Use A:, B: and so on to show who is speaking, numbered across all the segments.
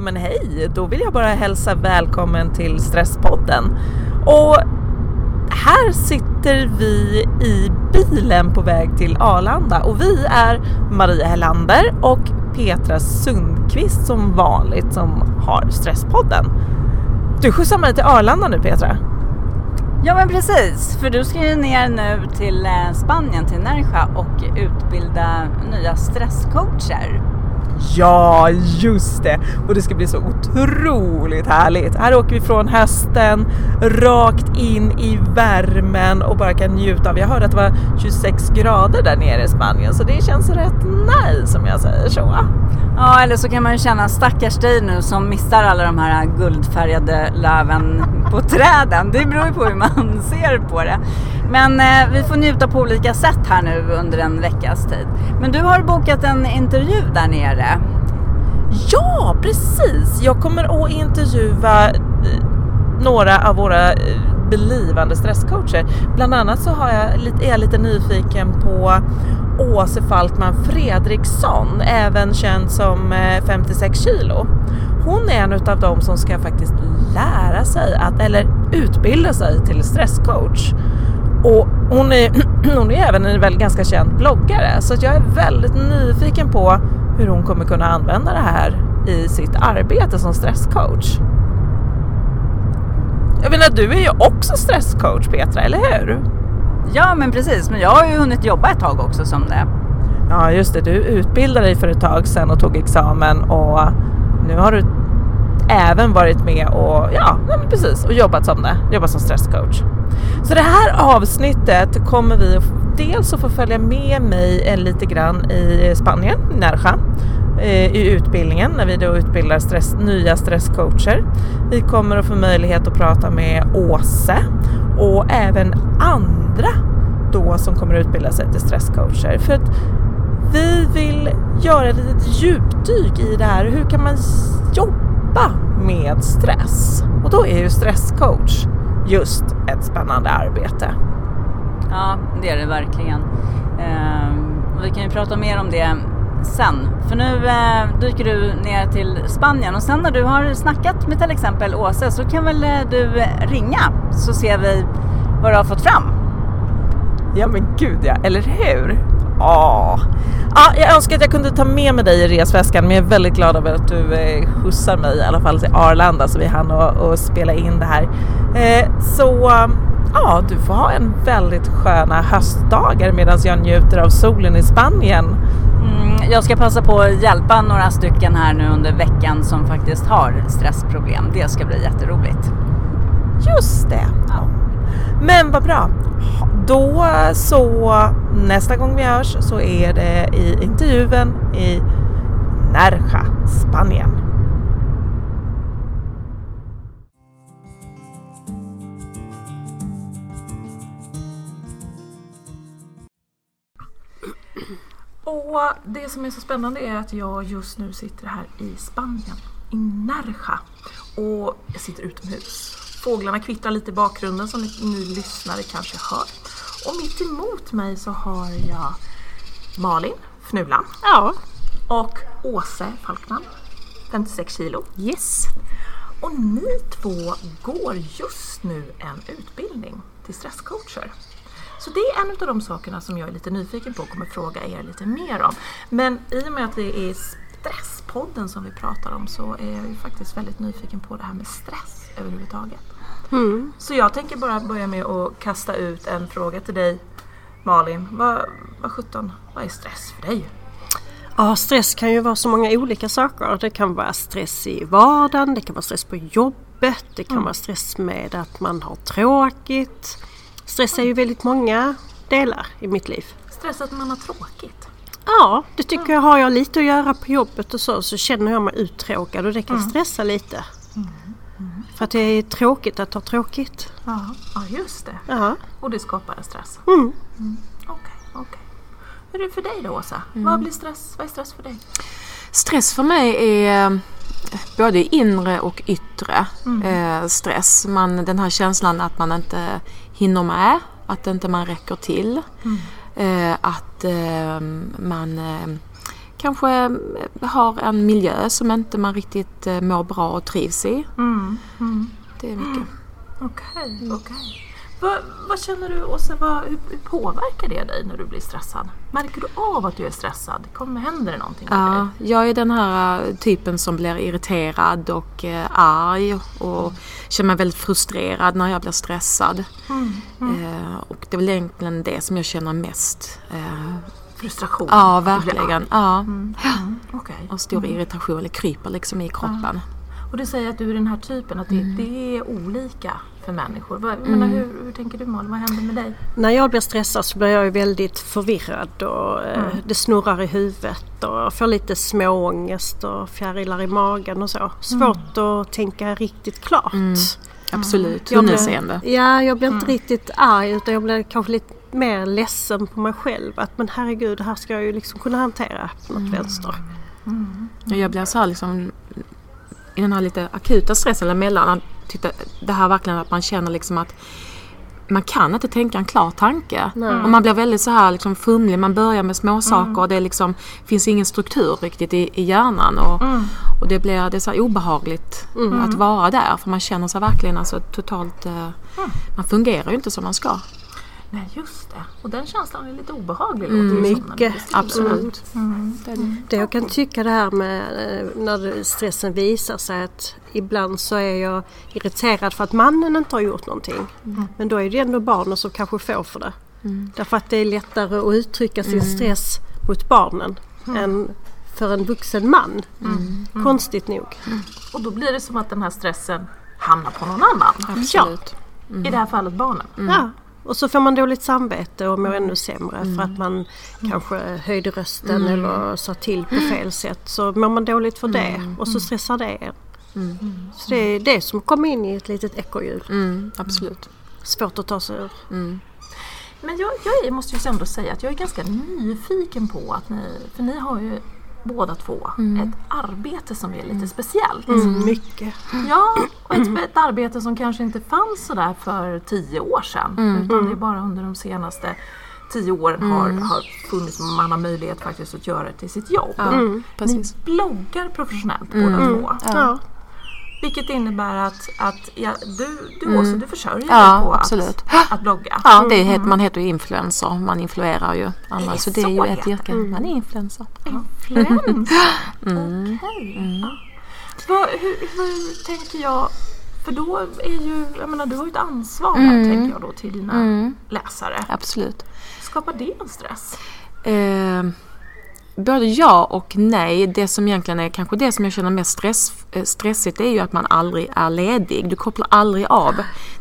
A: Ja men hej, då vill jag bara hälsa välkommen till Stresspodden. Och här sitter vi i bilen på väg till Arlanda och vi är Maria Hellander och Petra Sundqvist som vanligt som har Stresspodden. Du skjutsar mig till Arlanda nu Petra.
B: Ja men precis, för du ska ju ner nu till eh, Spanien, till Nerja och utbilda nya stresscoacher.
A: Ja, just det! Och det ska bli så otroligt härligt. Här åker vi från hösten rakt in i värmen och bara kan njuta av. Jag hörde att det var 26 grader där nere i Spanien så det känns rätt nice om jag säger så.
B: Ja, eller så kan man ju känna stackars dig nu som missar alla de här guldfärgade löven på träden. Det beror ju på hur man ser på det. Men eh, vi får njuta på olika sätt här nu under en veckas tid. Men du har bokat en intervju där nere.
A: Ja, precis! Jag kommer att intervjua eh, några av våra eh, blivande stresscoacher. Bland annat så har jag, är jag lite nyfiken på Åse Falkman Fredriksson, även känd som eh, 56 kilo. Hon är en av dem som ska faktiskt lära sig att, eller utbilda sig till stresscoach. Och hon är, hon är även en väl ganska känd bloggare så jag är väldigt nyfiken på hur hon kommer kunna använda det här i sitt arbete som stresscoach. Jag menar, du är ju också stresscoach Petra, eller hur?
B: Ja, men precis. Men jag har ju hunnit jobba ett tag också som det.
A: Ja, just det. Du utbildade dig för ett tag sedan och tog examen och nu har du även varit med och ja, men precis och jobbat som det, jobbat som stresscoach. Så det här avsnittet kommer vi dels att få följa med mig lite grann i Spanien, Nerja, eh, i utbildningen när vi då utbildar stress, nya stresscoacher. Vi kommer att få möjlighet att prata med Åse och även andra då som kommer att utbilda sig till stresscoacher. För att vi vill göra ett litet djupdyk i det här. Hur kan man jobba med stress? Och då är ju stresscoach just ett spännande arbete.
B: Ja, det är det verkligen. Eh, vi kan ju prata mer om det sen. För nu eh, dyker du ner till Spanien och sen när du har snackat med till exempel Åse så kan väl eh, du ringa så ser vi vad du har fått fram.
A: Ja men gud ja, eller hur? Åh. Ja, jag önskar att jag kunde ta med mig dig i resväskan men jag är väldigt glad över att du eh, skjutsar mig i alla fall till Arlanda så vi hann och, spela in det här. Eh, så ja, du får ha en väldigt sköna höstdagar medan jag njuter av solen i Spanien.
B: Mm, jag ska passa på att hjälpa några stycken här nu under veckan som faktiskt har stressproblem. Det ska bli jätteroligt.
A: Just det. Ja. Men vad bra. Då så nästa gång vi hörs så är det i intervjun i Nerja, Spanien. Och det som är så spännande är att jag just nu sitter här i Spanien, i Nerja. Och jag sitter utomhus. Fåglarna kvittrar lite i bakgrunden som ni lyssnare kanske hör. Och mitt emot mig så har jag Malin Fnulan.
C: Ja.
A: Och Åse Falkman, 56 kilo.
C: Yes.
A: Och ni två går just nu en utbildning till stresscoacher. Så det är en av de sakerna som jag är lite nyfiken på och kommer fråga er lite mer om. Men i och med att det är Stresspodden som vi pratar om så är jag ju faktiskt väldigt nyfiken på det här med stress överhuvudtaget. Mm. Så jag tänker bara börja med att kasta ut en fråga till dig Malin. Vad, vad 17, vad är stress för dig?
C: Ja, stress kan ju vara så många olika saker. Det kan vara stress i vardagen, det kan vara stress på jobbet, det kan mm. vara stress med att man har tråkigt. Stress är ju väldigt många delar i mitt liv.
A: Stress att man har tråkigt?
C: Ja, det tycker jag. Har jag lite att göra på jobbet och så, så känner jag mig uttråkad och det kan mm. stressa lite. För att det är tråkigt att ha tråkigt.
A: Ja, ja just det.
C: Ja.
A: Och det skapar en stress?
C: Mm.
A: mm. Okej, okay, okay. Hur är det för dig då Åsa? Mm. Vad blir stress? Vad är stress för dig?
D: Stress för mig är både inre och yttre mm. eh, stress. Man, den här känslan att man inte hinner med, att inte man räcker till. Mm. Eh, att eh, man eh, kanske eh, har en miljö som inte man riktigt eh, mår bra och trivs i.
E: Mm.
D: Det är mycket.
E: Okej, okej. Vad, vad känner du Åsa, vad, hur, hur påverkar det dig när du blir stressad? Märker du av att du är stressad? Kommer, händer det någonting med
D: Ja,
E: dig?
D: jag är den här eh, typen som blir irriterad och eh, arg och känner mig väldigt frustrerad när jag blir stressad. Eh, och det är väl egentligen det som jag känner mest. Eh,
E: Frustration?
D: ja, verkligen. Ja.
E: Mm, Okej.
D: Och stor irritation, eller kryper liksom i kroppen.
E: Och du säger att du är den här typen, att det, det är olika för människor. Vad, menar, hur, hur tänker du Malin? Vad händer med dig?
C: När jag blir stressad så blir jag väldigt förvirrad och eh,
E: Mm.
C: det snurrar i huvudet och jag får lite småångest och fjärilar i magen och så. Svårt att tänka riktigt klart.
D: Absolut, tunnelseende.
C: Ja, jag blir inte riktigt arg utan jag blir kanske lite mer ledsen på mig själv. Att men herregud, det här ska jag ju liksom kunna hantera på något vänster.
D: Och Jag blir så här liksom i den här lite akuta stressen eller mellan. att titta, Det här verkligen att man känner liksom att man kan inte tänka en klar tanke.
C: Nej.
D: Och man blir väldigt så här liksom fumlig. Man börjar med små saker och det liksom, finns ingen struktur riktigt i, i hjärnan. Och, och det blir det är så obehagligt att vara där. För man känner sig verkligen alltså totalt... Eh, Man fungerar ju inte som man ska.
E: Nej, just det. Och den känslan är lite obehaglig. du
C: mycket.
D: Absolut.
E: Mm.
C: Det jag kan tycka det här med eh, när stressen visar sig att ibland så är jag irriterad för att mannen inte har gjort någonting. Men då är det ändå barnen som kanske får för det. Därför att det är lättare att uttrycka sin stress mot barnen än för en vuxen man. Konstigt nog.
E: Och då blir det som att den här stressen hamnar på någon annan.
D: Absolut.
E: I det här fallet barnen.
C: Ja. Och så får man dåligt samvete och mår ännu sämre för att man kanske höjde rösten eller sa till på fel sätt. Så mår man dåligt för det och så stressar det en. Så det är det som kommer in i ett litet ekorrhjul.
D: Mm, absolut.
C: Svårt att ta sig ur.
E: Men jag, jag måste ju ändå säga att jag är ganska nyfiken på att ni, för ni har ju båda två ett arbete som är lite speciellt.
C: Mm, mycket.
E: Ja, och ett, ett arbete som kanske inte fanns sådär för tio år sedan. Utan det är bara under de senaste tio åren har, har funnits, man har möjlighet faktiskt att göra det till sitt jobb.
D: Ja, precis.
E: Ni bloggar professionellt båda två.
C: Ja.
E: Vilket innebär att, att ja, du, du Åsa, du försörjer
D: Ja,
E: dig på
D: absolut.
E: Att, att blogga.
D: Ja, det är, man heter ju influencer. Man influerar ju andra. Så det är ju ett
E: heter
D: yrke. Man är influencer.
E: Influens. Okej. Ja. Vad, hur, hur tänker jag? För då är ju, jag menar du har ju ett ansvar här tänker jag då till dina läsare.
D: Absolut.
E: Skapar det en stress?
D: Eh, både ja och nej. Det som egentligen är kanske det som jag känner mest stress, eh, stressigt är ju att man aldrig är ledig. Du kopplar aldrig av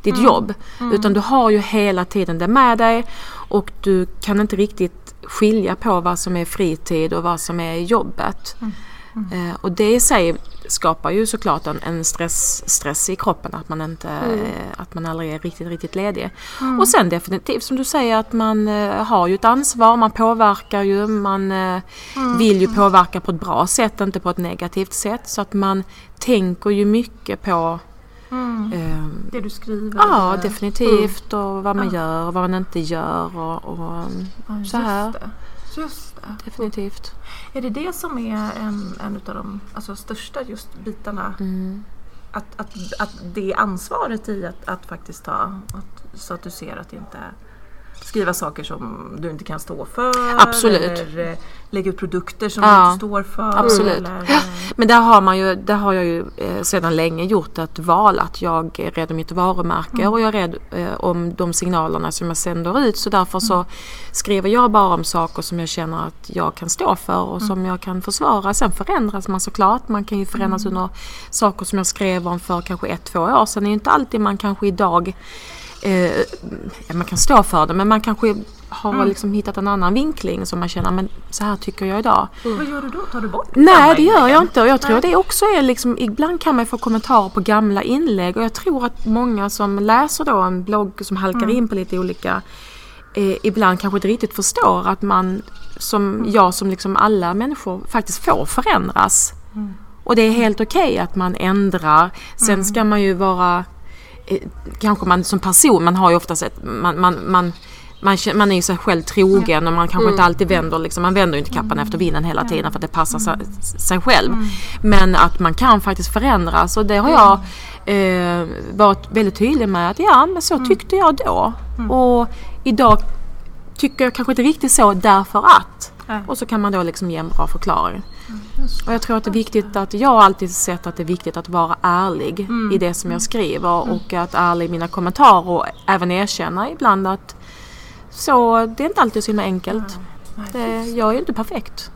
D: ditt jobb. Utan du har ju hela tiden det med dig och du kan inte riktigt skilja på vad som är fritid och vad som är jobbet. Eh, och det i sig skapar ju såklart en, en stress, stress i kroppen att man inte eh, att man aldrig är riktigt, riktigt ledig. Och sen definitivt som du säger att man eh, har ju ett ansvar, man påverkar ju, man eh, vill ju påverka på ett bra sätt, inte på ett negativt sätt. Så att man tänker ju mycket på eh,
E: Det du skriver?
D: Ja,
E: eller-
D: definitivt och vad man gör och vad man inte gör och, och
E: Ja,
D: så här.
E: Det. Just.
D: Definitivt.
E: Är det det som är en, en av de alltså, största just bitarna?
D: Mm.
E: Att, att, att det ansvaret i att, att faktiskt ta, att, så att du ser att det inte skriva saker som du inte kan stå för.
D: Absolut.
E: Eller eh, lägga ut produkter som
D: Ja,
E: du inte står för.
D: absolut.
E: Eller, eh,
D: Men där har, man ju, där har jag ju eh, sedan länge gjort ett val att jag är rädd om mitt varumärke och jag är rädd eh, om de signalerna som jag sänder ut. Så därför så skriver jag bara om saker som jag känner att jag kan stå för och som jag kan försvara. Sen förändras man såklart. Man kan ju förändras under saker som jag skrev om för kanske ett, två år sedan. Det är ju inte alltid man kanske idag eh, man kan stå för det men man kanske har liksom hittat en annan vinkling som man känner men så här tycker jag idag.
E: Vad gör du då? Tar du bort
D: Nej det gör jag inte. Och jag tror det också är liksom, ibland kan man få kommentarer på gamla inlägg. Och jag tror att många som läser då en blogg som halkar in på lite olika eh, ibland kanske inte riktigt förstår att man som jag som liksom alla människor faktiskt får förändras. Och det är helt okej att man ändrar. Sen ska man ju vara kanske man som person, man har ju oftast ett, man, man, man man, man är ju sig själv trogen och man kanske inte alltid vänder, liksom, man vänder inte kappan efter vinden hela tiden för att det passar sig, sig själv. Men att man kan faktiskt förändras och det har jag eh, varit väldigt tydlig med att ja, men så tyckte jag då. Och idag tycker jag kanske inte riktigt så därför att. Och så kan man då liksom ge en bra förklaring. Och jag tror att det är viktigt att, jag har alltid sett att det är viktigt att vara ärlig i det som jag skriver och att ärlig i mina kommentarer och även erkänna ibland att så det är inte alltid så himla enkelt. Det, jag är ju inte perfekt.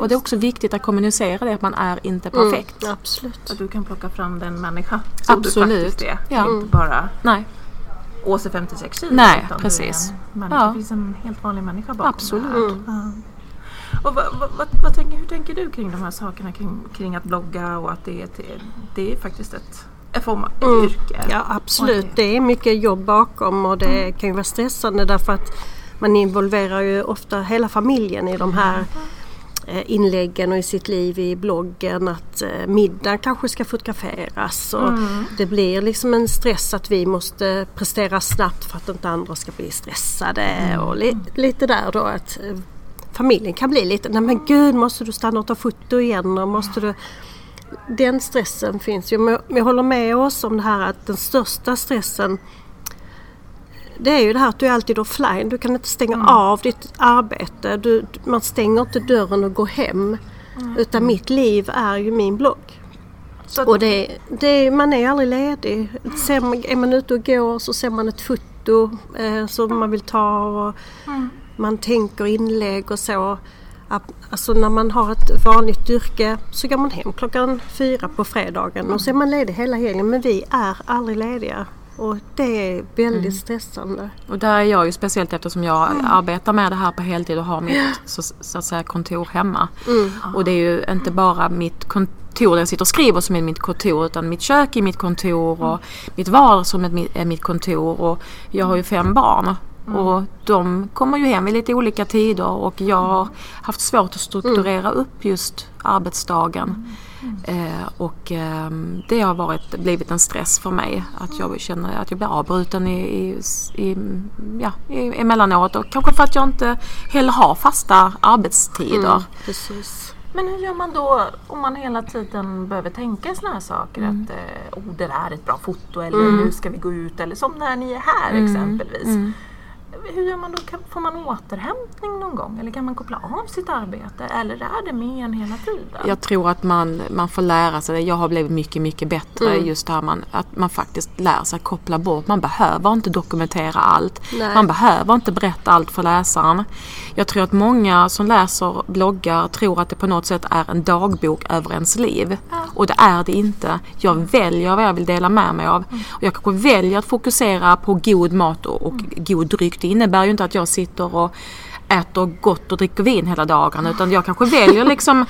D: Och det är också viktigt att kommunicera det att man är inte perfekt.
C: Mm, absolut.
E: Att du kan plocka fram den människa som
D: Absolut.
E: du faktiskt är.
D: Ja.
E: Inte bara
D: Nej,
E: Åse 56 kilo.
D: Nej, precis.
E: Människa.
D: Ja.
E: Det finns en helt vanlig människa bakom
D: Absolut.
E: det här. Ja. Och vad, vad, vad, tänker, hur tänker du kring de här sakerna kring, kring att blogga och att det är, ett- det är faktiskt ett, form av
C: Mm.
E: yrke?
C: Ja absolut, det är mycket jobb bakom och det kan ju vara stressande därför att man involverar ju ofta hela familjen i de här eh, inläggen och i sitt liv i bloggen att eh, middagen kanske ska fotograferas och det blir liksom en stress att vi måste prestera snabbt för att inte andra ska bli stressade och li- lite där då att eh, familjen kan bli lite, nej men gud måste du stanna och ta foto igen och måste du den stressen finns ju. Men jag håller med oss om det här att den största stressen det är ju det här att du är alltid offline. Du kan inte stänga av ditt arbete. Du, man stänger inte dörren och går hem. Utan mitt liv är ju min blogg.
E: Så
C: Och det, det, man är aldrig ledig. Ser man, är man ute och går så ser man ett foto eh, som man vill ta och man tänker inlägg och så. Att- Alltså när man har ett vanligt yrke så går man hem klockan fyra på fredagen och så är man ledig hela helgen. Men vi är aldrig lediga. Och det är väldigt stressande.
D: Och där är jag ju speciellt eftersom jag arbetar med det här på heltid och har mitt så, så att säga, kontor hemma. Och det är ju inte bara mitt kontor där jag sitter och skriver som är mitt kontor utan mitt kök är mitt kontor och mitt vardagsrum är mitt kontor och jag har ju fem barn. Och de kommer ju hem vid lite olika tider och jag har haft svårt att strukturera upp just arbetsdagen. Eh, och ehm, det har varit, blivit en stress för mig att jag känner att jag blir avbruten i, i, i, ja, i, emellanåt och kanske för att jag inte heller har fasta arbetstider.
C: Precis.
E: Men hur gör man då om man hela tiden behöver tänka sådana här saker?
D: Mm.
E: Att eh, oh, det där är ett bra foto eller nu ska vi gå ut eller som när ni är här
D: Mm.
E: exempelvis. Hur gör man då? Kan, får man återhämtning någon gång? Eller kan man koppla av sitt arbete? Eller är det med en hela tiden?
D: Jag tror att man, man får lära sig det. Jag har blivit mycket, mycket bättre just det här man, att man faktiskt lär sig att koppla bort. Man behöver inte dokumentera allt.
C: Nej.
D: Man behöver inte berätta allt för läsaren. Jag tror att många som läser bloggar tror att det på något sätt är en dagbok över ens liv. Och det är det inte. Jag väljer vad jag vill dela med mig av. Och jag kanske väljer att fokusera på god mat och, och god dryck. Det innebär ju inte att jag sitter och äter gott och dricker vin hela dagen utan jag kanske väljer liksom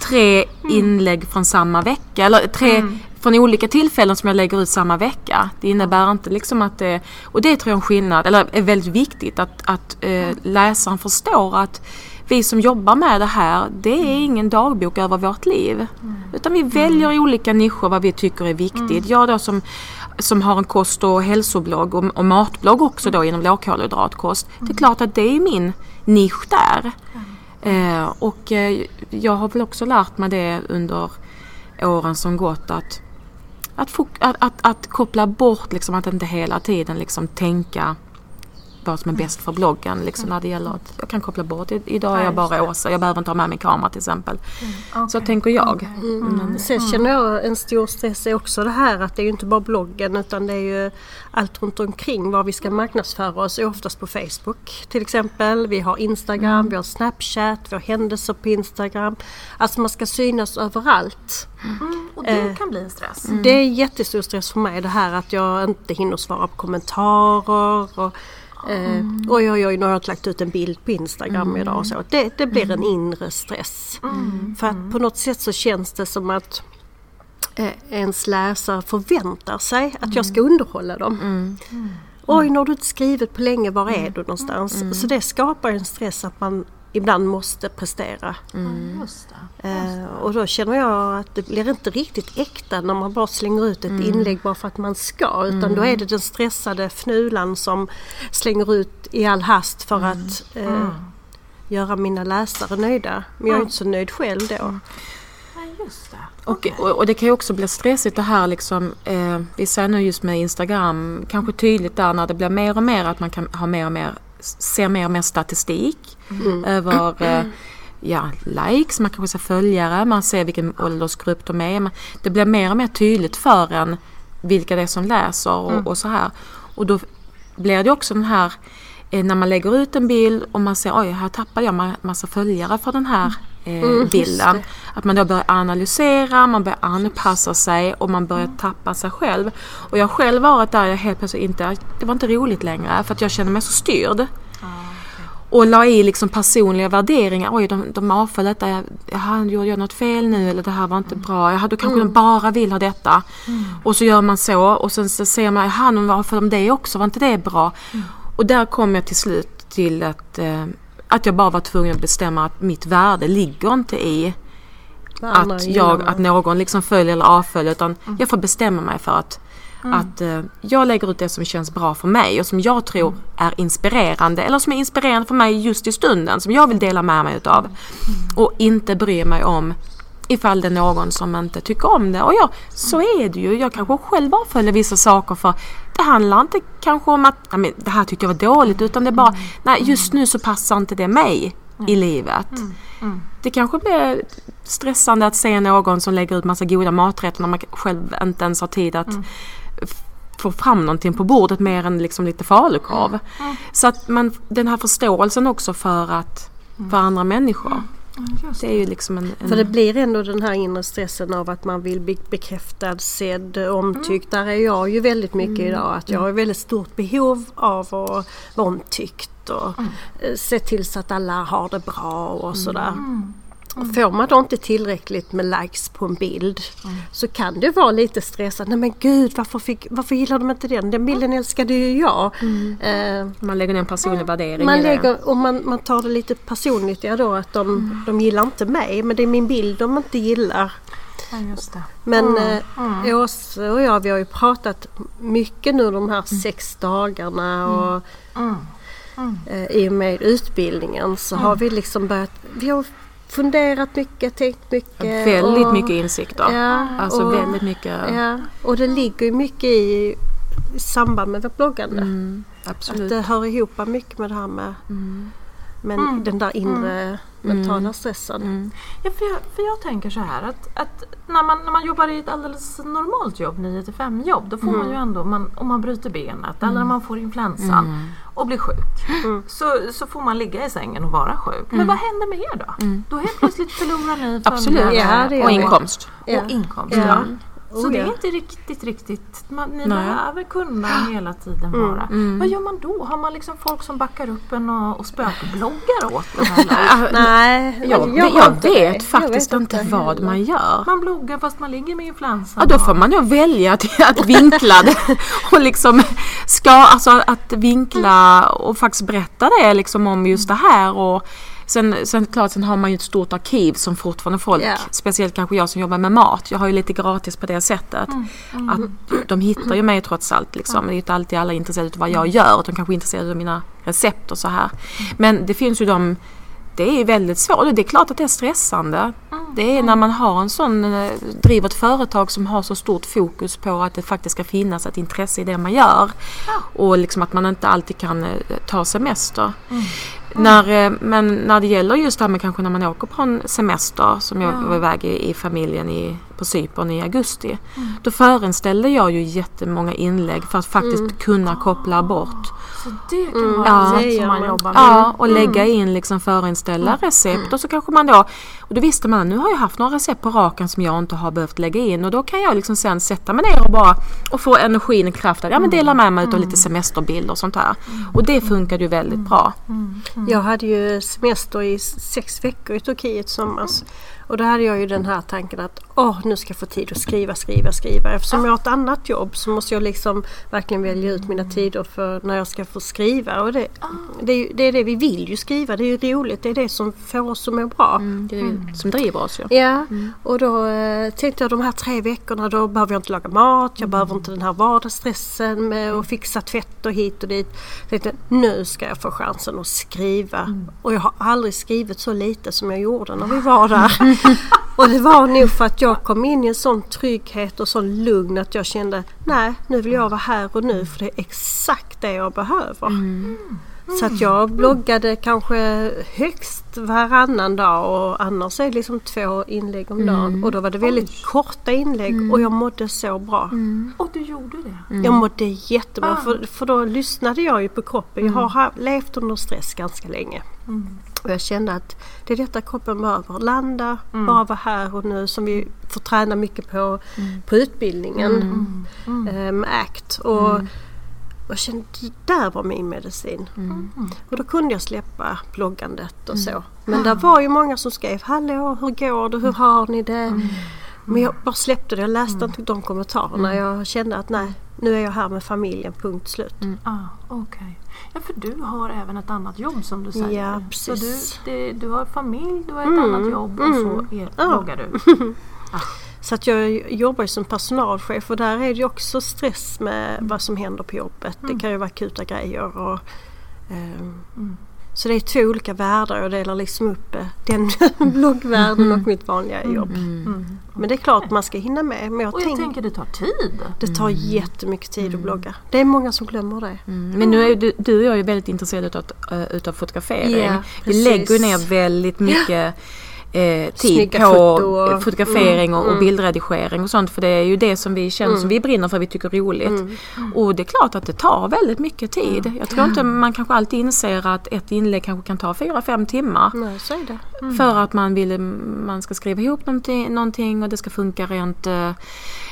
D: tre inlägg från samma vecka eller tre från olika tillfällen som jag lägger ut samma vecka. Det innebär inte liksom att det, och det tror jag är en skillnad, eller är väldigt viktigt att, att eh, läsaren förstår att vi som jobbar med det här, det är ingen dagbok över vårt liv. Utan vi väljer olika nischer vad vi tycker är viktigt. Jag då som, som har en kost och hälsoblogg och, och matblogg också då inom lågkolhydratkost. Det är klart att det är min nisch där. Eh, och eh, jag har väl också lärt mig det under åren som gått att, att, att, att, att koppla bort, liksom, att inte hela tiden liksom, tänka vad som är bäst för bloggen. Liksom, när det gäller att jag kan koppla bort. Idag är jag bara Åsa, jag behöver inte ha med min kamera till exempel. Så tänker jag.
C: Mm. Sen känner jag en stor stress är också det här att det är ju inte bara bloggen utan det är ju allt runt omkring var vi ska marknadsföra oss är oftast på Facebook till exempel. Vi har Instagram, vi har Snapchat, vi har händelser på Instagram. Alltså man ska synas överallt.
E: Mm, och det
C: Eh,
E: kan bli en stress.
C: Det är jättestor stress för mig det här att jag inte hinner svara på kommentarer. Och, eh, oj oj oj, nu har jag inte lagt ut en bild på Instagram idag. Och så. Det, det blir en inre stress. För att på något sätt så känns det som att eh, ens läsare förväntar sig att jag ska underhålla dem. Oj, nu har du inte skrivit på länge, var är du någonstans? Så det skapar en stress att man ibland måste prestera.
E: Just det.
C: Eh, och då känner jag att det blir inte riktigt äkta när man bara slänger ut ett inlägg bara för att man ska. Utan då är det den stressade fnulan som slänger ut i all hast för att eh, göra mina läsare nöjda. Men jag är inte så nöjd själv då.
E: Ja, just det.
D: Och, och, och det kan ju också bli stressigt det här liksom, eh, vi ser nu just med Instagram, kanske tydligt där när det blir mer och mer att man kan ha mer och mer, ser mer och mer statistik över eh, ja, likes, man kanske ser följare, man ser vilken åldersgrupp de är. Det blir mer och mer tydligt för en vilka det är som läser och, och så här. Och då blir det också den här eh, när man lägger ut en bild och man ser oj här tappade jag ma- massa följare för den här eh, bilden. Att man då börjar analysera, man börjar anpassa sig och man börjar tappa sig själv. Och jag har själv varit där jag helt plötsligt inte, det var inte roligt längre för att jag kände mig så styrd. Och la i liksom personliga värderingar. Oj, de, de avföll detta. Jag- Jaha, gjorde jag något fel nu? Eller det här var inte bra. Jaha, då kanske de bara vill ha detta. Och så gör man så. Och sen så ser man, jaha, de avföll de det också. Var inte det bra? Och där kom jag till slut till att, eh, att jag bara var tvungen att bestämma att mitt värde ligger inte i att, jag, att någon liksom följer eller avföljer. Utan jag får bestämma mig för att, att eh, jag lägger ut det som känns bra för mig och som jag tror är inspirerande. Eller som är inspirerande för mig just i stunden. Som jag vill dela med mig utav. Och inte bry mig om ifall det är någon som inte tycker om det. Och ja, så är det ju. Jag kanske själv avföljer vissa saker för det handlar inte kanske om att "Nej, det här tyckte jag var dåligt utan det är bara nej just nu så passar inte det mig i livet. Det kanske blir stressande att se någon som lägger ut massa goda maträtter när man själv inte ens har tid att få fram någonting på bordet mer än liksom lite falukorv. Så att man, den här förståelsen också för att för andra människor. Det är ju liksom en... en
C: För det blir ändå den här inre stressen av att man vill bli bekräftad, sedd, omtyckt. Där är jag ju väldigt mycket idag. Att jag har väldigt stort behov av att vara omtyckt och eh, se till så att alla har det bra och sådär. Och Får man då inte tillräckligt med likes på en bild så kan det vara lite stressande. Nej men gud varför, fick, varför gillar de inte den? Den bilden älskade ju jag. Eh,
D: man lägger ner en personlig värdering
C: man, lägger, och man, man tar det lite personligt ja då att de, de gillar inte mig. Men det är min bild de inte gillar.
E: Ja.
C: Men eh, Åse och jag vi har ju pratat mycket nu de här sex dagarna och eh, i och med utbildningen så har vi liksom börjat, vi har funderat mycket, tänkt mycket.
D: Väldigt
C: och,
D: mycket insikter.
C: Ja,
D: Alltså
C: och,
D: väldigt mycket.
C: Ja, och det ligger ju mycket i, samband med vårt bloggande.
D: Mm,
C: Att
D: absolut.
C: det hör ihop mycket med det här med men den där inre mentala stressen.
D: Mm.
E: Ja, för, jag, för jag tänker så här att, att när, man, när man jobbar i ett alldeles normalt jobb, 9 till 5 jobb, då får man ju ändå, man, om man bryter benet eller man får influensan och blir sjuk, så, så får man ligga i sängen och vara sjuk. Men vad händer med er då? Då helt plötsligt förlorar ni
C: gör
D: och inkomst.
E: Och inkomst.
C: Ja.
E: Ja.
C: Oh,
E: Så det är
C: ja.
E: inte riktigt, riktigt, man, ni
D: Nej.
E: behöver kunna hela tiden vara. Vad gör man då? Har man liksom folk som backar upp en och, och spökbloggar åt en? Eller?
C: Nej,
D: Jag, jag,
C: inte
D: vet
C: det.
D: faktiskt
C: Jag vet
D: inte vad
C: heller.
D: man gör.
E: Man bloggar fast man ligger med influensan.
D: Ja, då får man ju välja att, att vinkla det och liksom ska, alltså att vinkla och faktiskt berätta det liksom om just det här och sen, sen klart sen har man ju ett stort arkiv som fortfarande folk,
C: Ja.
D: speciellt kanske jag som jobbar med mat, jag har ju lite gratis på det sättet. Att de hittar ju mig trots allt liksom. Det är ju inte alltid alla intresserade av vad jag gör, utan kanske är intresserade av mina recept och så här. Men det finns ju de det är väldigt svårt det är klart att det är stressande. Det är när man har en sån, eh, driver ett företag som har så stort fokus på att det faktiskt ska finnas ett intresse i det man gör. Och liksom att man inte alltid kan eh, ta semester. När, eh, men när det gäller just det här med kanske när man åker på en semester som jag var iväg i, i familjen i, på Cypern i augusti. Då förinställde jag ju jättemånga inlägg för att faktiskt kunna koppla bort.
E: Så det kan vara
D: Ja,
E: ett sätt som man jobbar med.
D: Ja, och lägga in liksom förinställa recept och så kanske man då och då visste man nu har jag haft några recept på raken som jag inte har behövt lägga in och då kan jag liksom sen sätta mig ner och bara och få energin och kraften, ja men dela med mig av lite semesterbilder och sånt här. Och det funkade ju väldigt bra.
C: Jag hade ju semester i sex veckor i Turkiet i somras. Och då hade jag ju den här tanken att åh, nu ska jag få tid att skriva, skriva, skriva. Eftersom jag har ett annat jobb så måste jag liksom verkligen välja ut mina tider för när jag ska få skriva. Och det, det, är, det är det vi vill ju skriva, det är ju roligt, det är det som får oss att må bra.
D: Mm, det är det som driver oss ju.
C: Ja, och då eh, tänkte jag de här tre veckorna då behöver jag inte laga mat, jag behöver inte den här vardagsstressen med att fixa tvätt och hit och dit. Jag tänkte nu ska jag få chansen att skriva. Och jag har aldrig skrivit så lite som jag gjorde när vi var där. och det var nog för att jag kom in i en sån trygghet och sån lugn att jag kände nej, nu vill jag vara här och nu för det är exakt det jag behöver. Så att jag bloggade kanske högst varannan dag och annars är det liksom två inlägg om dagen. Och då var det väldigt korta inlägg och jag mådde så bra.
E: Och du gjorde det?
C: Jag mådde jättebra för, för då lyssnade jag ju på kroppen. Jag har ha- levt under stress ganska länge. Och jag kände att det är detta kroppen behöver. Landa, bara vara här och nu som vi får träna mycket på, på utbildningen eh, med ACT. Och, och jag kände att det där var min medicin. Och då kunde jag släppa bloggandet och så. Men det var ju många som skrev Hallå, hur går det? Hur har ni det? Men jag bara släppte det. Jag läste inte de kommentarerna. Jag kände att nej, nu är jag här med familjen, punkt slut.
E: Ah, okej. Ja, för du har även ett annat jobb som du säger.
C: Ja,
E: Så du,
C: precis.
E: det, du har familj, du har ett
C: Mm,
E: annat jobb och så är,
C: Ja.
E: bloggar du.
C: Så att jag jobbar ju som personalchef och där är det också stress med vad som händer på jobbet. Det kan ju vara akuta grejer. Och, ehm, Så det är två olika världar. Jag delar liksom upp eh, den bloggvärlden och mitt vanliga jobb. Men det är klart man ska hinna med. Men jag,
E: Och jag
C: tänk,
E: tänker det tar tid.
C: det tar jättemycket tid att blogga. Det är många som glömmer det.
D: Mm. Men nu är du, du och jag är väldigt intresserade utav, äh, utav fotografering.
C: Ja,
D: vi lägger ner väldigt mycket eh, tid
C: Snygga
D: på
C: foto
D: eh, fotografering och, och bildredigering och sånt. För det är ju det som vi känner som vi brinner för, vi tycker är roligt. Och det är klart att det tar väldigt mycket tid. Jag tror inte man kanske alltid inser att ett inlägg kanske kan ta 4-5 timmar.
C: Nej, så är det.
D: För att man vill man ska skriva ihop någonting, någonting och det ska funka rent eh,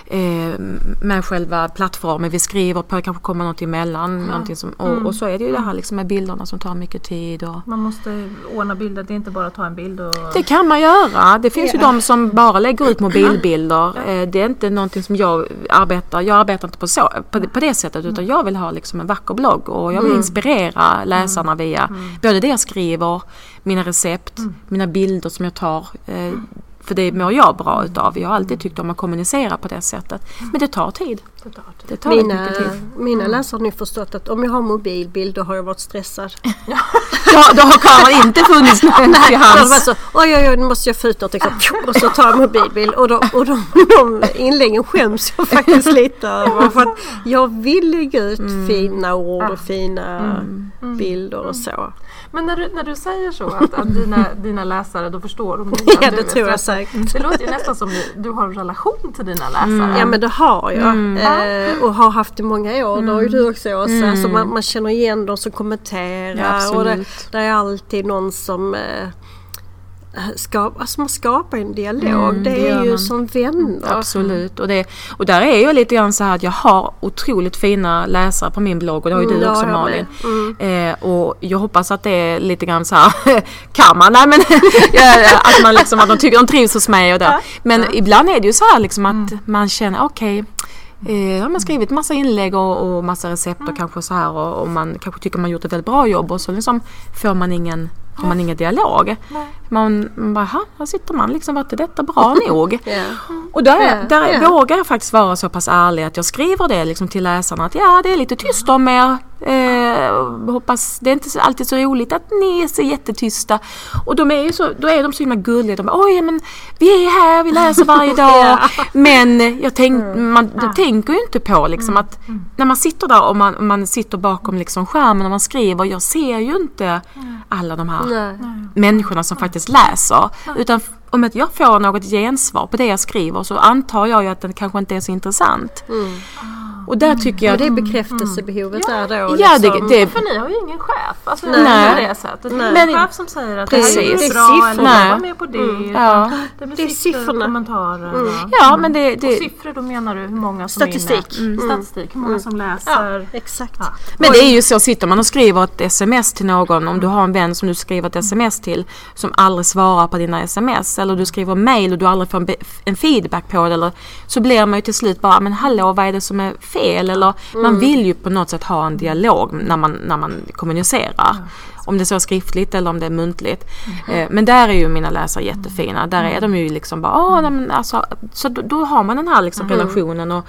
D: eh, med själva plattformen vi skriver på. Det kanske kommer något emellan. Någonting som, och, och så är det ju det här liksom med bilderna som tar mycket tid. Och,
E: Man måste ordna bilder, det är inte bara att ta en bild och...
D: det kan man göra. Det finns ju de som bara lägger ut mobilbilder. Eh, Det är inte någonting som jag arbetar, jag arbetar inte på, så, på, det- på det sättet utan jag vill ha liksom en vacker blogg och jag vill inspirera läsarna via både det jag skriver, mina recept, mina bilder som jag tar. eh, För det mår jag bra utav. Jag har alltid tyckt om att kommunicera på det sättet. Men det tar tid.
E: Det tar.
D: Det tar
C: Mina, mina läsare har nu förstått att om jag har mobilbild då har jag varit stressad.
D: Ja, då har kameran inte funnits till
C: det var
D: hands.
C: så, oj oj oj nu måste jag få ut något liksom, och så tar jag mobilbild och, de, och de, de inläggen skäms jag faktiskt lite över för att jag vill lägga ut fina ord och fina bilder och så.
E: Men när du, när du säger så att, att dina, dina läsare då förstår de inte
C: Ja det tror jag säkert.
E: Det låter ju nästan som du, du har en relation till dina läsare.
C: Ja men det har jag eh, och har haft i många år. Det har ju du också Åsa. Alltså man, man känner igen de som kommenterar
D: Ja,
C: och det, det är alltid någon som eh, skap, alltså man skapar en dialog. det
D: det
C: är ju
D: man.
C: som vänner.
D: Absolut. Och, det, och där är jag lite grann så här att jag har otroligt fina läsare på min blogg och det har ju
C: Mm,
D: du också Malin.
C: med.
D: Eh, och jag hoppas att det är lite grann så här, kan man? Nej men ja, att man liksom, att de tycker de trivs hos mig och det. Men ibland är det ju så här liksom att man känner okej Eh, har man skrivit massa inlägg och, och massa recept och kanske så här och, och man kanske tycker man gjort ett väldigt bra jobb och så liksom får man ingen, har man ingen dialog. Man, man bara, "Ha, här sitter man liksom, var inte detta bra nog?
C: Ja.
D: Och där,
C: Ja,
D: där
C: ja.
D: vågar jag faktiskt vara så pass ärlig att jag skriver det liksom till läsarna att ja det är lite tyst om er. Eh, hoppas, det är inte alltid så roligt att ni är så jättetysta. Och de är ju så, då är de så himla gulliga. De bara, oj men vi är här, vi läser varje dag. Men jag tänk, man de tänker ju inte på liksom att när man sitter där och man, man sitter bakom liksom skärmen och man skriver. Jag ser ju inte alla de här
C: Nej.
D: människorna som faktiskt läser. Utan om att jag får något gensvar på det jag skriver så antar jag ju att det kanske inte är så intressant. Och där tycker jag
C: Och det är bekräftelsebehovet där då.
D: Ja, det,
C: liksom.
D: det,
E: För ni har ju ingen chef. Alltså
D: Nej.
E: på det sättet. Det är
C: Nej.
E: ingen chef som säger att
C: Precis.
E: det här är
C: Det är
E: bra eller
C: siffrorna.
E: var med på det. utan
D: Ja.
E: Det blir
C: Det är
E: siffror, kommentarer. och-
D: ja men det,
E: Och
D: det,
E: siffror, då menar du hur många som
C: Statistik.
E: är inne?
C: Mm.
E: Statistik, hur många som läser.
C: Exakt.
E: Ja.
D: Men det är ju så, sitter man och skriver ett sms till någon, om du har en vän som du skriver ett sms till som aldrig svarar på dina sms eller du skriver mail och du aldrig får en, en feedback på det eller så blir man ju till slut bara, men hallå vad är det som är fel? Eller man vill ju på något sätt ha en dialog när man, när man kommunicerar. Om det är så skriftligt eller om det är muntligt. Eh, men där är ju mina läsare jättefina. Där är de ju liksom bara, åh, nej, men alltså, så då, då har man den här liksom relationen och,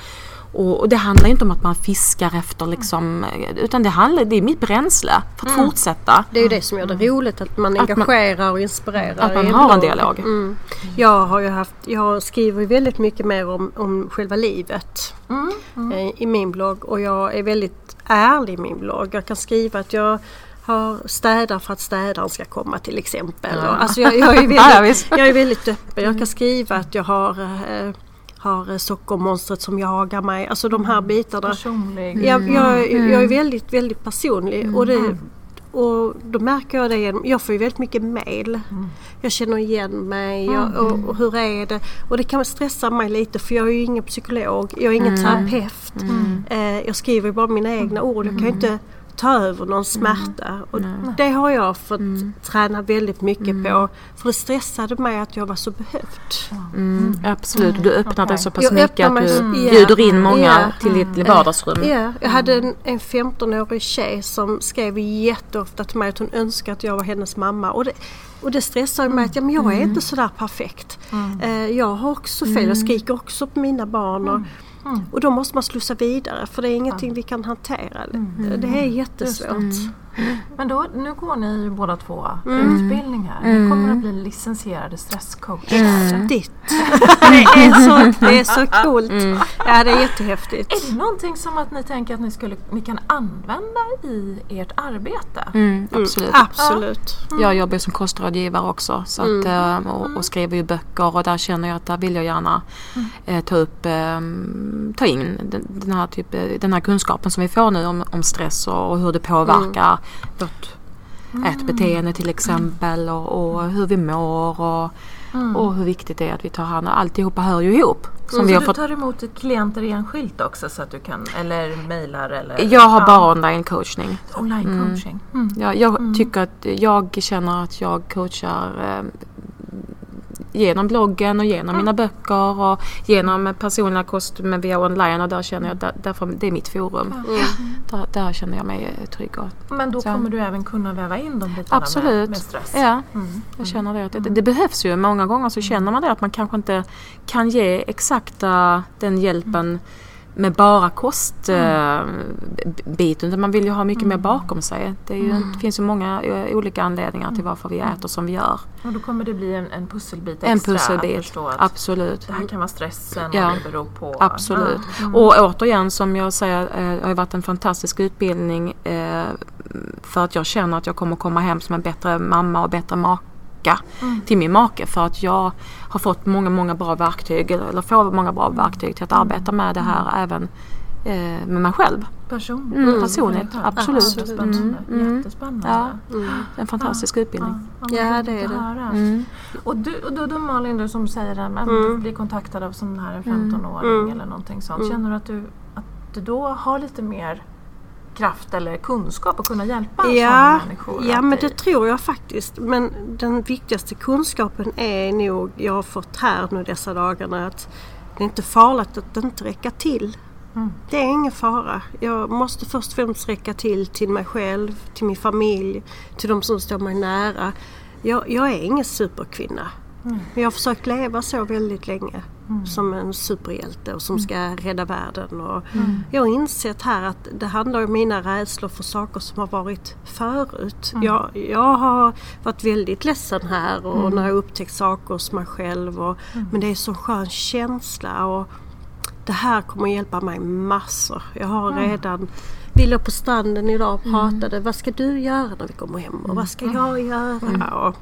D: och, och det handlar inte om att man fiskar efter liksom, utan det handlar, det är mitt bränsle för att fortsätta.
C: Det är ju det som gör det roligt, att man
D: Att man-
C: engagerar och inspirerar.
D: Att man har en dialog.
C: Mm. Jag har ju haft, jag skriver ju väldigt mycket mer om, om själva livet eh, i min blogg och jag är väldigt ärlig i min blogg. Jag kan skriva att jag har städar för att städaren ska komma till exempel. Och, alltså jag, jag, är väldigt,
D: Ja, ja,
C: jag är väldigt öppen. Jag kan skriva att jag har, eh, har eh, sockermonstret som jagar mig. Alltså de här bitarna.
E: Personlig.
C: Jag, jag, jag är väldigt, väldigt personlig. Och, det, och då märker jag det genom, jag får ju väldigt mycket mail. Jag känner igen mig jag, och, och hur är det? Och det kan stressa mig lite för jag är ju ingen psykolog, jag är ingen terapeut. Eh, jag skriver ju bara mina egna ord, jag kan ju inte ta över någon smärta. Och det har jag fått träna väldigt mycket på. För det stressade mig att jag var så behövt.
D: Mm, absolut, du öppnar dig så pass
C: Jag
D: mycket att
C: mig
D: du
C: ja.
D: bjuder in många
C: Ja.
D: till ditt vardagsrum.
C: Ja, jag hade en, en 15-årig tjej som skrev jätteofta till mig att hon önskade att jag var hennes mamma. Och det, och det stressar mig att ja, men jag är inte sådär perfekt. Eh, jag har också fel, jag skriker också på mina barn. Och, och då måste man slussa vidare för det är ingenting vi kan hantera. Det är jättesvårt.
E: Men då, nu går ni ju båda två utbildningar. Ni kommer att bli licensierade stresscoacher.
C: Häftigt! det, är så, det är så coolt. Ja, det är jättehäftigt.
E: Är det någonting som att ni tänker att ni, skulle, ni kan använda i ert arbete?
D: Mm, absolut.
C: Absolut.
D: Jag jobbar som kostrådgivare också så att, eh, och, och skriver ju böcker och där känner jag att där vill jag gärna eh, ta upp, eh, ta in den, den, här typ, eh, den här kunskapen som vi får nu om, om stress och, och hur det påverkar vårt ätbeteende till exempel och, och hur vi mår och, och hur viktigt det är att vi tar hand om alltihopa hör ju ihop. Som vi
E: Så
D: har
E: du
D: fått,
E: tar emot klienter enskilt också så att du kan, eller mejlar eller?
D: jag har bara online coachning.
E: online coaching. Mm.
D: Ja, jag tycker att jag känner att jag coachar eh, genom bloggen och genom mina böcker och genom personliga kost med via online och där känner jag att där, därför, det är mitt forum. Där, där känner jag mig trygg. Och,
E: Men då
D: Så.
E: kommer du även kunna väva in de bitarna med,
D: absolut.
E: med stress?
D: Ja,
E: Mm.
D: jag känner det. Att det, det behövs ju. Många gånger så känner man det att man kanske inte kan ge exakta den hjälpen med bara kostbiten. utan man vill ju ha mycket mer bakom sig. Det, ju, det finns ju många eh, olika anledningar till varför vi äter som vi gör.
E: Och då kommer det bli en, en pusselbit extra
D: En
E: att
D: pusselbit,
E: förstå att
D: absolut.
E: det här kan vara stressen
D: Ja.
E: och det beror på...
D: Absolut.
E: Ja.
D: Och återigen som jag säger, eh, det har ju varit en fantastisk utbildning eh, för att jag känner att jag kommer komma hem som en bättre mamma och bättre maka till min make för att jag har fått många, många bra verktyg eller får många bra verktyg till att arbeta med det här även eh, med mig själv.
E: Person.
D: Mm, personligt, absolut.
E: Jättespännande.
D: Mm, mm.
E: Jättespännande.
D: Ja, en fantastisk utbildning.
E: Ja,
C: Ja, det är det.
D: Mm.
E: Och du, och du, du Malin, du som säger att
C: Mm.
E: blir kontaktad av sån här 15-åring eller någonting sånt.
C: Mm.
E: Känner du att du, att du då har lite mer kraft eller kunskap att kunna hjälpa
C: Ja,
E: sådana människor?
C: ja men det tror jag faktiskt. Men den viktigaste kunskapen är nog, jag har fått här nu dessa dagarna, att det är inte farligt att inte räcka till.
E: Mm.
C: Det är ingen fara. Jag måste först och främst räcka till till mig själv, till min familj, till de som står mig nära. Jag, jag är ingen superkvinna.
E: Mm.
C: Jag har försökt leva så väldigt länge. Som en superhjälte och som ska rädda världen. Och Jag har insett här att det handlar om mina rädslor för saker som har varit förut. Jag, jag har varit väldigt ledsen här och när jag upptäckt saker hos mig själv. Och, Men det är så skön känsla. Och det här kommer hjälpa mig massor. Jag har redan vi låg på stranden idag och pratade. Vad ska du göra när vi kommer hem? Och vad ska jag göra? Och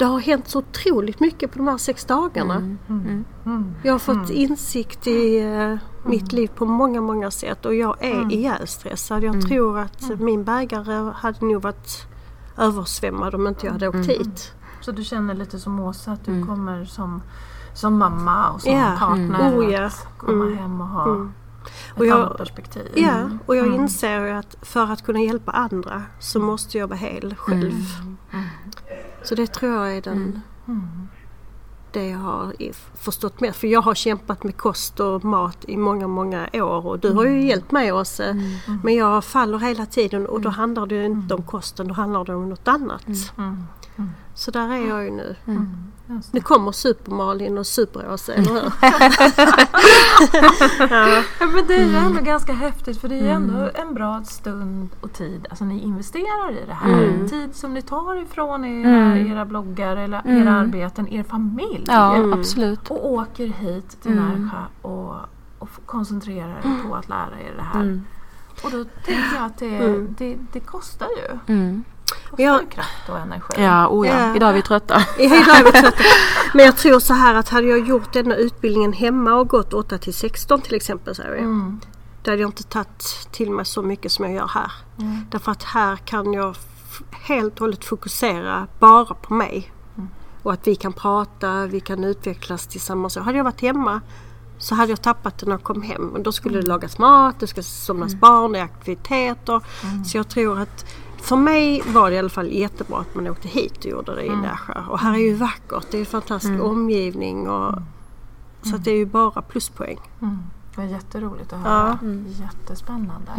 C: det har hänt så otroligt mycket på de här sex dagarna.
E: Mm.
C: Jag har fått insikt i eh, mitt liv på många, många sätt och jag är
E: Mm.
C: ihjälstressad. Jag tror att min bägare hade nog varit översvämmad om inte jag hade
E: Mm.
C: åkt hit.
E: Så du känner lite som Åsa att du kommer som, som mamma och som
C: Ja.
E: partner
C: Oh, ja.
E: att komma
C: Mm.
E: hem och ha
C: Mm.
E: ett
C: Och jag-
E: annat perspektiv.
C: Ja, och jag
E: Mm.
C: inser ju att för att kunna hjälpa andra så måste jag vara hel själv.
E: Mm.
C: Så det tror jag är den,
E: Mm.
C: det jag har förstått mer. För jag har kämpat med kost och mat i många, många år och du har
E: Mm.
C: ju hjälpt mig Åse. Men jag faller hela tiden och då handlar det inte om kosten, då handlar det om något annat.
E: Mm.
C: Så där är jag ju nu.
E: Mm. Det.
C: Nu kommer Super-Malin och Super-Åse, eller hur?
E: Ja, men det är ju ändå ganska häftigt för det är ju ändå en bra stund och tid. Alltså ni investerar i det här.
C: Mm.
E: Tid som ni tar ifrån era,
D: Mm.
E: era bloggar eller
D: Mm.
E: era arbeten, er familj.
D: Ja,
C: Mm.
D: absolut.
E: Och åker hit till
D: Mm.
E: Närsjö och, och koncentrerar er på att lära er det här.
D: Mm.
E: Och då tänker jag att det,
C: Mm.
E: det, det kostar ju.
D: Mm.
C: Ja.
E: ju kraft och energi.
D: Ja, oh ja.
C: Ja.
D: Idag är vi trötta.
C: I hela är vi trötta. Men jag tror så här att hade jag gjort denna utbildningen hemma och gått 8 till 16 till exempel så här,
E: Mm.
C: Då hade jag inte tagit till mig så mycket som jag gör här.
E: Mm.
C: Därför att här kan jag helt och hållet fokusera bara på mig.
E: Mm.
C: Och att vi kan prata, vi kan utvecklas tillsammans. Så hade jag varit hemma så hade jag tappat det när jag kom hem. Och då skulle
E: Mm.
C: det lagas mat, det ska somnas barn, det är aktiviteter.
E: Mm.
C: Så jag tror att för mig var det i alla fall jättebra att man åkte hit och gjorde det i
E: Mm.
C: Nässjö. Och här är ju vackert, det är en fantastisk omgivning. Och, Så att det är ju bara pluspoäng.
E: Mm. Det var jätteroligt att höra.
C: Ja.
E: Jättespännande.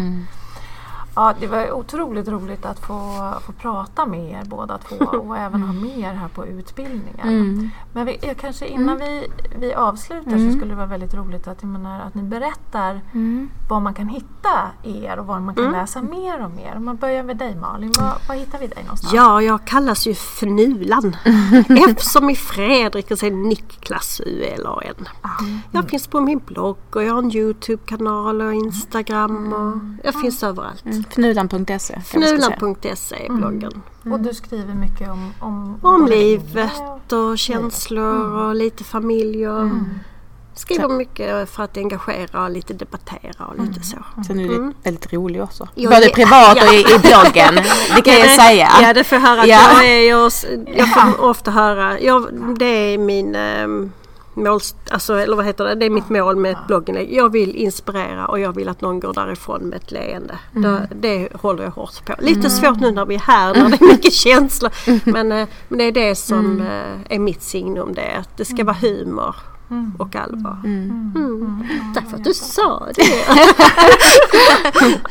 D: Mm.
E: Ja, det var otroligt roligt att få, få prata med er båda två och även ha med er här på utbildningen.
D: Mm.
E: Men vi, jag kanske innan vi, vi avslutar så skulle det vara väldigt roligt att, menar, att ni berättar
D: Mm.
E: var man kan hitta er och var man kan läsa mer om er. Om man börjar med dig Malin, var, var hittar vi dig någonstans?
C: Ja, jag kallas ju Fnulan. F som i Fredrik och sen Niklas ULAN. Jag finns på min blogg och jag har en Youtube-kanal och Instagram och jag finns överallt.
D: Mm. Fnulan.se.
C: Fnulan.se är bloggen.
E: Och du skriver mycket om om,
C: Om livet
E: och-
C: känslor och lite familj och skriver mycket för att engagera och lite debattera och lite så.
D: Sen är du väldigt rolig också.
C: Jag
D: Både
C: är-
D: privat och i, i bloggen. Det kan jag säga.
C: Ja, det får jag höra. att
D: Ja.
C: Jag, är, jag, jag får ofta höra, jag, det är min um, mål, alltså, eller vad heter det, det är mitt mål med ett blogginlägg. Jag vill inspirera och jag vill att någon går därifrån med ett leende. Det, det håller jag hårt på. Lite svårt nu när vi är här när det är mycket känslor. Men, eh, men det är det som eh, är mitt signum. Det, att det ska vara humor och allvar. Mm. Tack för att du sa det.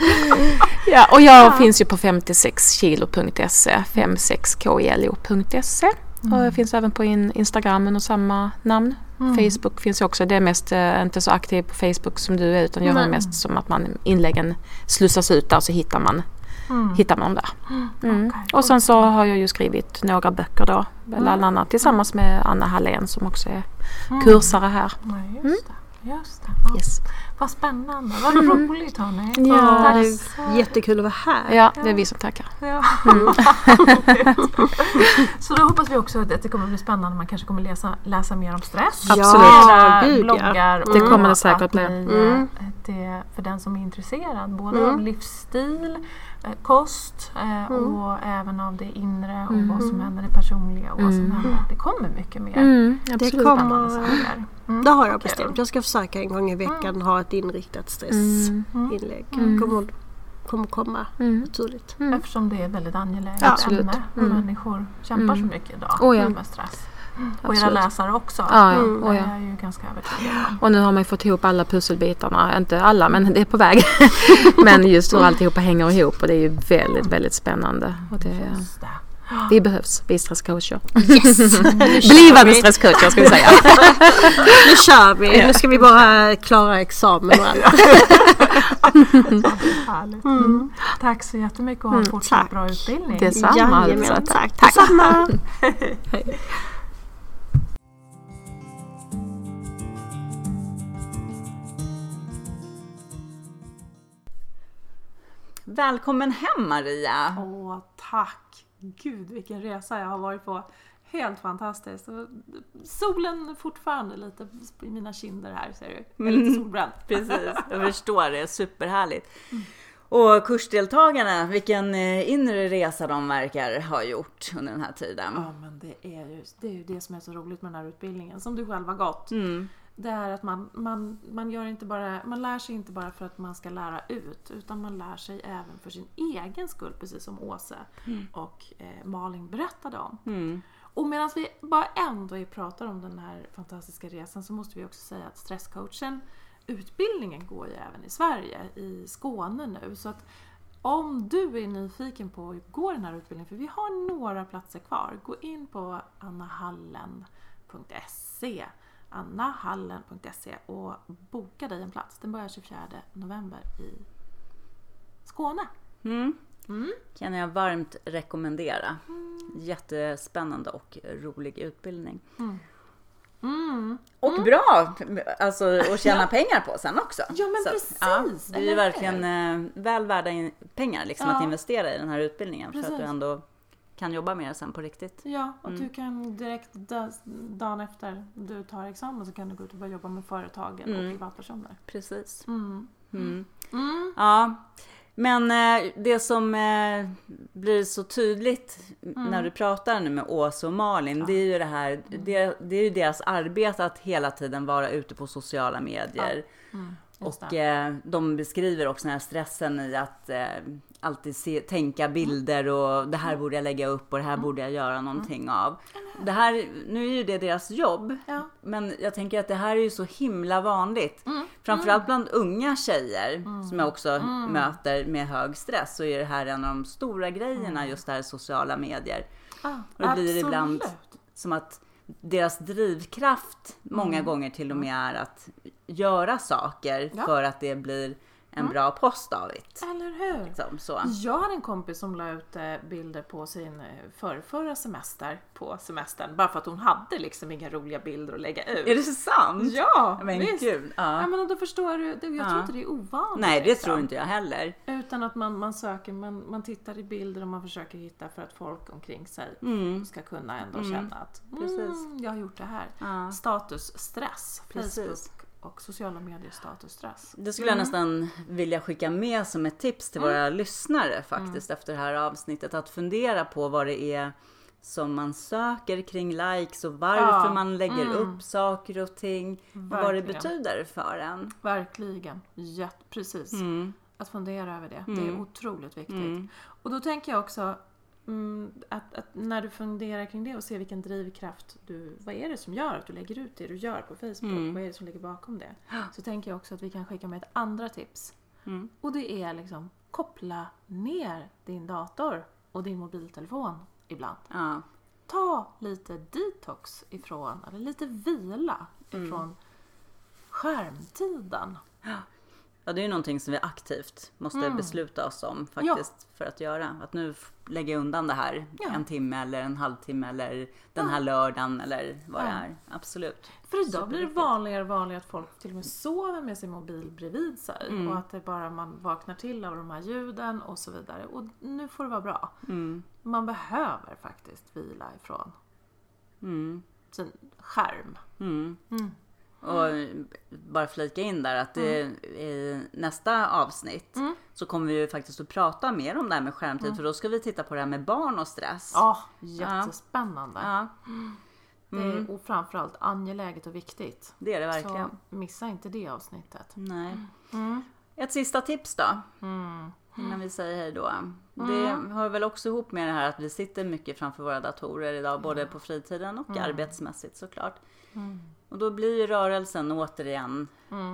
D: Ja, och jag finns ju på 56kilo.se, 56kilo.se. Och jag finns även på in, Instagram under samma namn. Facebook finns ju också. Det är mest eh, inte så aktiv på Facebook som du är utan jag har mest som att man inläggen slussas ut där så hittar man, hittar man där. Mm.
E: Okej.
D: Och sen så har jag ju skrivit några böcker då. Bland annat tillsammans med Anna Hallén som också är kursare här.
E: Ja, just det. Det. Ja.
D: Yes.
E: Vad spännande, vad roligt hörni.
D: Ja,
C: Ja, det är jättekul att vara här.
D: Ja, det är vi som tackar.
E: Ja. så då hoppas vi också att det kommer bli spännande. Man kanske kommer läsa, läsa mer om stress.
C: Ja,
D: Absolut.
C: Gud, ja.
E: bloggar.
D: Det
E: och
D: kommer det
E: att
D: säkert bli.
C: Mm.
E: eh, Det, för den som är intresserad både
C: Mm.
E: av livsstil, eh, kost eh, och även av det inre och vad som händer det personliga och vad som händer. Det kommer mycket mer.
D: Mm,
C: Det
D: absolut.
C: kommer,
E: spännande saker. Mm.
C: det har jag bestämt. Jag ska försöka en gång i veckan ha ett inriktat stressinlägg. Kommer, kommer komma
D: Mm.
C: naturligt.
E: Eftersom det är väldigt angeläget
D: Absolut.
E: ämne. Människor kämpar så mycket idag
D: Oh ja.
E: med stress. Och era läsare också.
D: Ja, ja.
C: Mm.
D: Oh,
E: Det
D: ja.
E: är jag ju ganska övertygad.
D: Och nu har man fått ihop alla pusselbitarna. Inte alla men det är på väg. men just hur alltihopa hänger ihop och det är ju väldigt, väldigt spännande. Och det, vi behövs, vi stresscoacher.
C: Yes!
D: Blivande stresscoacher ska vi säga.
C: Nu kör vi! Nu ska vi bara klara examen och allt.
E: Härligt. Mm. Tack så jättemycket och ha en fortsatt
C: tack.
E: bra utbildning.
D: Detsamma
C: Jajamän,
D: alltså.
C: tack. Detsamma!
B: Välkommen hem Maria!
F: Åh, tack! Gud vilken resa jag har varit på.
E: Helt fantastiskt. Solen fortfarande lite i mina kinder här ser du. Jag är
B: Mm.
E: lite solbränd.
B: Precis, jag förstår det. Superhärligt. Och kursdeltagarna, vilken eh, inre resa de verkar ha gjort under den här tiden.
E: Ja men det är, ju, det är ju det som är så roligt med den här utbildningen som du själv har gått.
B: Mm.
E: Det är att man, man, man, gör inte bara, man lär sig inte bara för att man ska lära ut utan man lär sig även för sin egen skull precis som Åse och eh, Malin berättade om.
B: Mm.
E: Och medan vi bara ändå pratar om den här fantastiska resan så måste vi också säga att stresscoachen utbildningen går ju även i Sverige, i Skåne nu. Så att om du är nyfiken på att gå den här utbildningen, för vi har några platser kvar, gå in på annahallen.se annahallen.se och boka dig en plats. Den börjar 24 november i Skåne.
B: Mm. Kan jag varmt rekommendera. Jättespännande och rolig utbildning.
E: Mm.
B: Och bra alltså, att tjäna pengar på sen också.
E: Ja, men
B: Så,
E: precis,
B: ja, det är ju verkligen eh, väl värda pengar liksom,
E: Ja.
B: att investera i den här utbildningen. För att
E: Precis.
B: du ändå kan jobba med det sen på riktigt.
E: Ja, och du kan direkt da- dagen efter du tar examen så kan du gå ut och börja jobba med företagen och privatpersoner.
B: Precis.
E: Mm.
B: Mm.
E: Mm.
B: Ja, men eh, det som eh, blir så tydligt när du pratar nu med Åsa och Malin, det är ju det här, det, det är ju deras arbete att hela tiden vara ute på sociala medier.
E: Mm.
B: Och eh, de beskriver också den här stressen i att eh, alltid se, tänka bilder och det här borde jag lägga upp och det här borde jag göra någonting av. Det här, nu är ju det deras jobb,
E: Ja.
B: men jag tänker att det här är ju så himla vanligt.
E: Mm.
B: Framförallt bland unga tjejer som jag också möter med hög stress så är det här en av de stora grejerna just det här sociala medier.
E: Ah,
B: Och det blir ibland som att deras drivkraft många gånger till och med är att göra saker
E: Ja.
B: för att det blir en bra post av det.
E: Eller hur?
B: Liksom, så.
E: Jag hade en kompis som la ut eh, bilder på sin eh, förrförra semester på semestern bara för att hon hade liksom inga roliga bilder att lägga ut.
B: Är det sant?
E: Ja,
B: Men
E: visst.
B: gud. Ja.
E: Ja, men då förstår du, jag
B: Ja.
E: tror inte det är ovanligt.
B: Nej, det
E: liksom.
B: tror inte jag heller.
E: Utan att man, man söker, man, man tittar i bilder och man försöker hitta för att folk omkring sig
B: Mm.
E: ska kunna ändå känna att
B: Precis.
E: mm, jag har gjort det här.
B: Ja.
E: Statusstress.
B: Precis.
E: Facebook och sociala medier statusstress.
B: Det skulle jag nästan vilja skicka med som ett tips till våra lyssnare faktiskt efter det här avsnittet. Att fundera på vad det är som man söker kring likes och varför
E: Ja.
B: man lägger upp saker och ting. Och vad det
E: Verkligen.
B: betyder för en.
E: Verkligen. Jätte, precis.
B: Mm.
E: Att fundera över det. Det är otroligt viktigt.
B: Mm.
E: Och då tänker jag också mm, att, att när du funderar kring det och ser vilken drivkraft du... Vad är det som gör att du lägger ut det du gör på Facebook?
B: Mm.
E: Vad är det som ligger bakom det? Så tänker jag också att vi kan skicka med ett andra tips.
B: Mm.
E: Och det är liksom koppla ner din dator och din mobiltelefon ibland.
B: Ja.
E: Ta lite detox ifrån, eller lite vila
B: Mm.
E: ifrån skärmtiden.
B: ja, det är ju någonting som vi aktivt måste besluta oss om faktiskt för att göra. Att nu lägga undan det här
E: Ja.
B: en timme eller en halvtimme eller den här lördagen eller vad det
E: Ja.
B: är. Absolut.
E: För idag blir det vanligare och vanligare att folk till och med sover med sin mobil bredvid sig
B: Mm.
E: och att det bara man vaknar till av de här ljuden och så vidare. Och nu får det vara bra.
B: Mm.
E: Man behöver faktiskt vila ifrån
B: Mm.
E: sin skärm.
B: Mm.
E: Mm.
B: Och bara flika in där att det, i nästa avsnitt
E: Mm.
B: så kommer vi ju faktiskt att prata mer om det här med skärmtid för då ska vi titta på det här med barn och stress.
E: Ja, jättespännande.
B: Ja,
E: Det är och framförallt angeläget och viktigt.
B: det är det verkligen.
E: Så missa inte det avsnittet.
B: Nej.
E: Mm.
B: Ett sista tips då,
E: Mm.
B: Innan vi säger hej då. Det hör väl också ihop med det här att vi sitter mycket framför våra datorer idag, både på fritiden och arbetsmässigt såklart. Och då blir ju rörelsen återigen,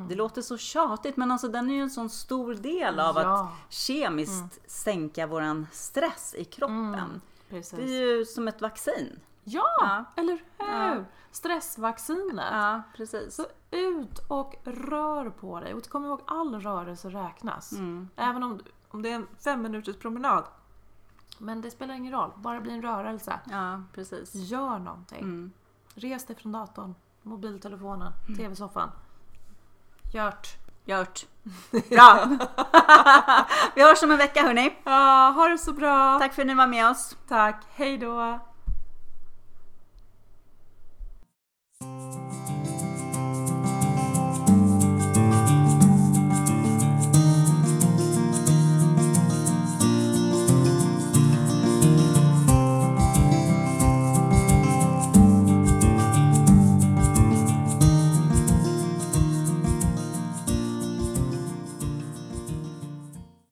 B: det låter så tjatigt men alltså den är ju en sån stor del av
E: Ja.
B: att kemiskt sänka våran stress i kroppen.
E: Precis.
B: Det är ju som ett vaccin.
E: Ja,
B: Ja.
E: eller hur? Stressvaccinet.
B: Ja, precis.
E: Så ut och rör på dig. Och kom ihåg, all rörelse räknas. Även om, om det är en fem minuters promenad. Men det spelar ingen roll, bara bli en rörelse.
B: Ja, precis.
E: Gör någonting.
B: Mm.
E: Res dig från datorn, mobiltelefonen, tv-soffan. Gjort!
B: Gjort. Bra! vi hörs om en vecka hörni.
E: Ja, ha det så bra!
B: Tack för att ni var med oss.
E: Tack, hej då!